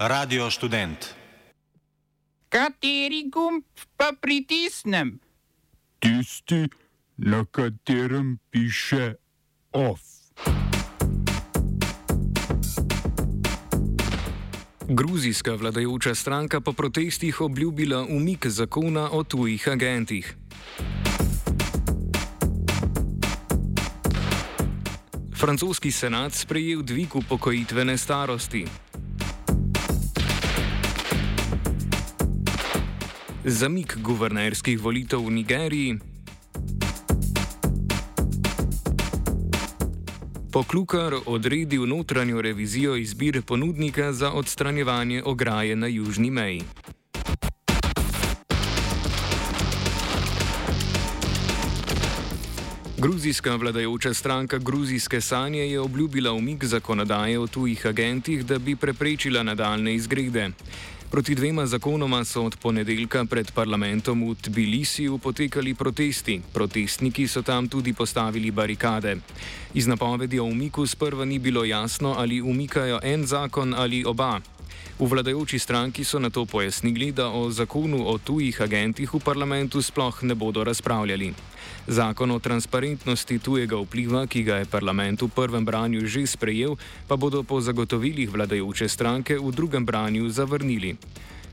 Radio študent. Kateri gumb pa pritisnem? Tisti, na katerem piše OF. Gruzijska vladajoča stranka po protestih obljubila umik zakona o tujih agentih. Francoski senat sprejel dvig upokojitvene starosti. Zamik guvernerskih volitev v Nigeriji. Poklukar odredil notranjo revizijo izbir ponudnika za odstranjevanje ograje na južni meji. Gruzijska vladajoča stranka Gruzijske sanje je obljubila umik zakonodaje o tujih agentih, da bi preprečila nadaljne izgrede. Proti dvema zakonoma so od ponedeljka pred parlamentom v Tbilisiju potekali protesti. Protestniki so tam tudi postavili barikade. Iz napovedi o umiku sprva ni bilo jasno, ali umikajo en zakon ali oba. V vladajoči stranki so na to pojasnili, da o zakonu o tujih agentih v parlamentu sploh ne bodo razpravljali. Zakon o transparentnosti tujega vpliva, ki ga je parlament v prvem branju že sprejel, pa bodo po zagotovilih vladajoče stranke v drugem branju zavrnili.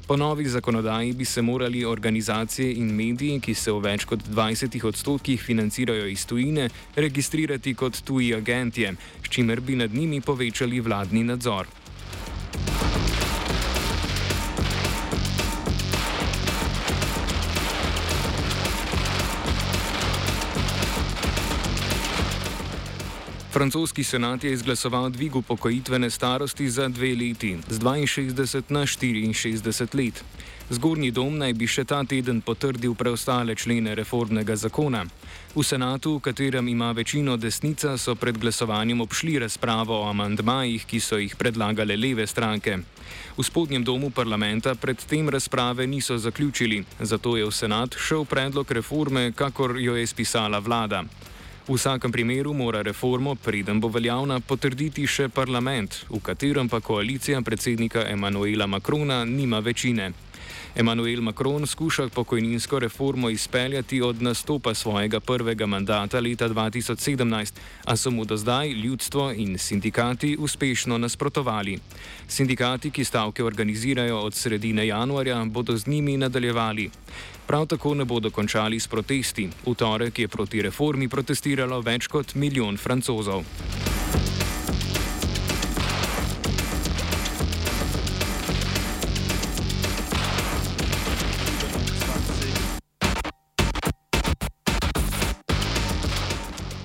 Po novi zakonodaji bi se morali organizacije in mediji, ki se v več kot 20 odstotkih financirajo iz tujine, registrirati kot tuji agentje, s čimer bi nad njimi povečali vladni nadzor. Francoski senat je izglasoval dvig upokojitvene starosti za dve leti, z 62 na 64 let. Zgornji dom naj bi še ta teden potrdil preostale člene reformnega zakona. V senatu, v katerem ima večino desnica, so pred glasovanjem obšli razpravo o amandmajih, ki so jih predlagale leve stranke. V spodnjem domu parlamenta predtem razprave niso zaključili, zato je v senat šel predlog reforme, kakor jo je spisala vlada. V vsakem primeru mora reformo, preden bo veljavna, potrditi še parlament, v katerem pa koalicija predsednika Emanuela Makrona nima večine. Emanuel Macron skuša pokojninsko reformo izpeljati od nastopa svojega prvega mandata leta 2017, a so mu do zdaj ljudstvo in sindikati uspešno nasprotovali. Sindikati, ki stavke organizirajo od sredine januarja, bodo z njimi nadaljevali. Prav tako ne bodo končali s protesti. V torek je proti reformi protestiralo več kot milijon francozov.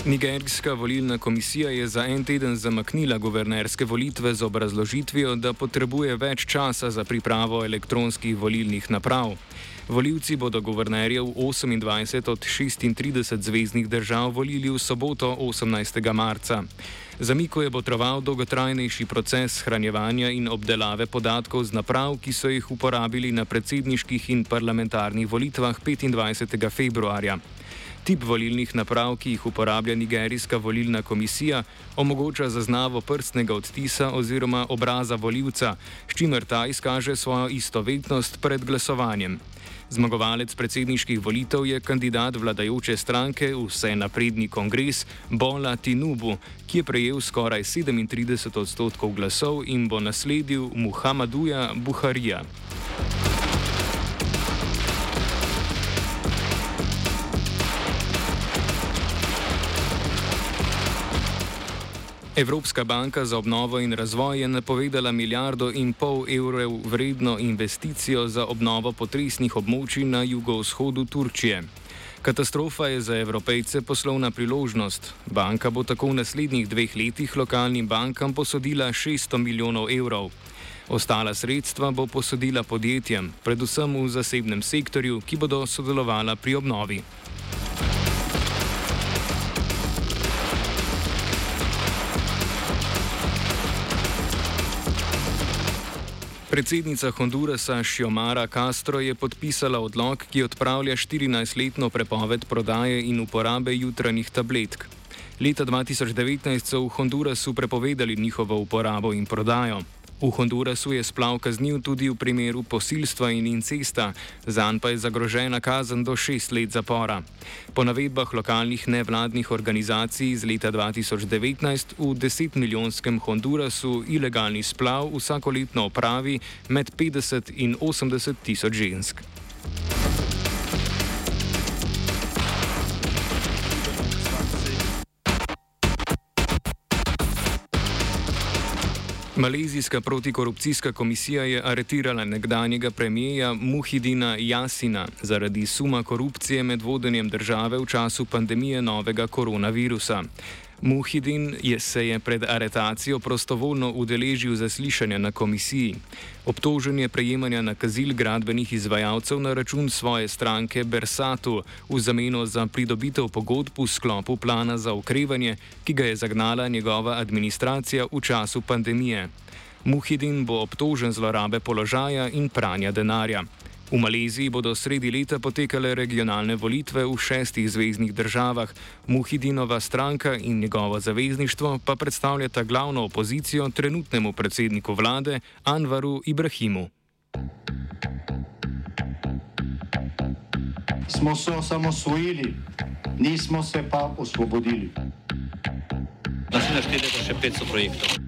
Nigerijska volilna komisija je za en teden zamaknila guvernerske volitve z obrazložitvijo, da potrebuje več časa za pripravo elektronskih volilnih naprav. Volivci bodo guvernerjev 28 od 36 zvezdnih držav volili v soboto 18. marca. Zamiku je potreboval dolgotrajnejši proces shranjevanja in obdelave podatkov z naprav, ki so jih uporabili na predsedniških in parlamentarnih volitvah 25. februarja. Tip volilnih naprav, ki jih uporablja nigerijska volilna komisija, omogoča zaznavo prstnega odtisa oziroma obraza voljivca, s čimer ta izkaže svojo istovetnost pred glasovanjem. Zmagovalec predsedniških volitev je kandidat vladajoče stranke Vse napredni kongres Bola Tinubu, ki je prejel skoraj 37 odstotkov glasov in bo nasledil Muhammaduja Buharija. Evropska banka za obnovo in razvoj je napovedala milijardo in pol evrov vredno investicijo za obnovo potresnih območij na jugovzhodu Turčije. Katastrofa je za evropejce poslovna priložnost. Banka bo tako v naslednjih dveh letih lokalnim bankam posodila 600 milijonov evrov. Ostala sredstva bo posodila podjetjem, predvsem v zasebnem sektorju, ki bodo sodelovala pri obnovi. Predsednica Hondurasa Šiomara Castro je podpisala odlog, ki odpravlja 14-letno prepoved prodaje in uporabe jutranjih tabletk. Leta 2019 so v Hondurasu prepovedali njihovo uporabo in prodajo. V Hondurasu je splav kazniv tudi v primeru posilstva in incesta, zanj pa je zagrožena kazen do šest let zapora. Po navedbah lokalnih nevladnih organizacij iz leta 2019 v 10 milijonskem Hondurasu ilegalni splav vsako letno opravi med 50 in 80 tisoč žensk. Malezijska protikorupcijska komisija je aretirala nekdanjega premijeja Muhidina Jasina zaradi suma korupcije med vodenjem države v času pandemije novega koronavirusa. Muhidin je se je pred aretacijo prostovoljno udeležil zaslišanja na komisiji. Obtožen je prejemanja nakazil gradbenih izvajalcev na račun svoje stranke Bersatu v zameno za pridobitev pogodb v sklopu plana za okrevanje, ki ga je zagnala njegova administracija v času pandemije. Muhidin bo obtožen zlorabe položaja in pranja denarja. V Maleziji bodo sredi leta potekale regionalne volitve v šestih zvezdnih državah. Muhidinova stranka in njegovo zavezništvo pa predstavljata glavno opozicijo trenutnemu predsedniku vlade Anvaru Ibrahimu. Smo se osamosvojili, nismo se pa osvobodili. Naslednje število je še 500 projektov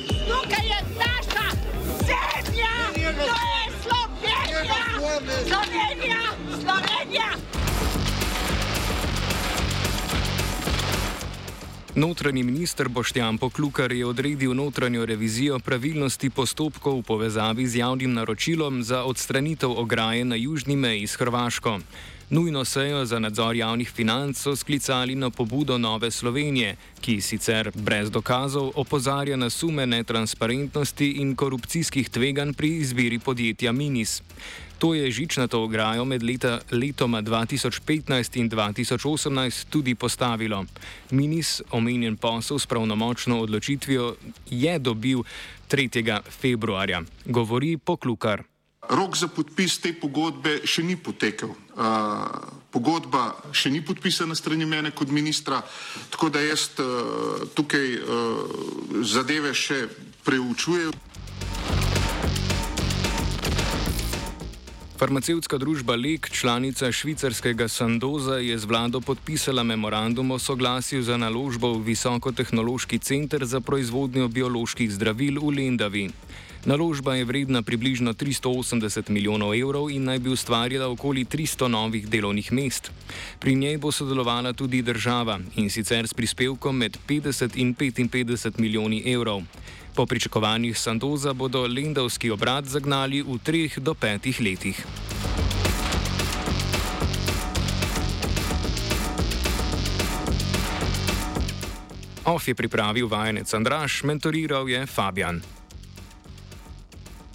Notranji minister Boštjan Poklukar je odredil notranjo revizijo pravilnosti postopkov v povezavi z javnim naročilom za odstranitev ograje na južni meji s Hrvaško. Nujno sejo za nadzor javnih financ so sklicali na pobudo Nove Slovenije, ki sicer brez dokazov opozarja na sume netransparentnosti in korupcijskih tveganj pri izbiri podjetja Minis. To je žičnato ograjo med leta, letoma 2015 in 2018 tudi postavilo. Minis, omenjen posel s pravnomočno odločitvijo, je dobil 3. februarja, govori Poklukar. Rok za podpis te pogodbe še ni potekel. Uh, pogodba še ni podpisana strani mene kot ministra, tako da jaz uh, tukaj uh, zadeve še preučujem. Farmacevtska družba Lek, članica švicarskega Sandoza, je z vlado podpisala memorandum o soglasju za naložbo v visokotehnološki center za proizvodnjo bioloških zdravil v Lendavi. Naložba je vredna približno 380 milijonov evrov in naj bi ustvarjala okoli 300 novih delovnih mest. Pri njej bo sodelovala tudi država in sicer s prispevkom med 50 in 55 milijoni evrov. Po pričakovanjih Sandoza bodo lendavski obrat zagnali v treh do petih letih. OF je pripravil vajenec Andraš, mentoriral je Fabian.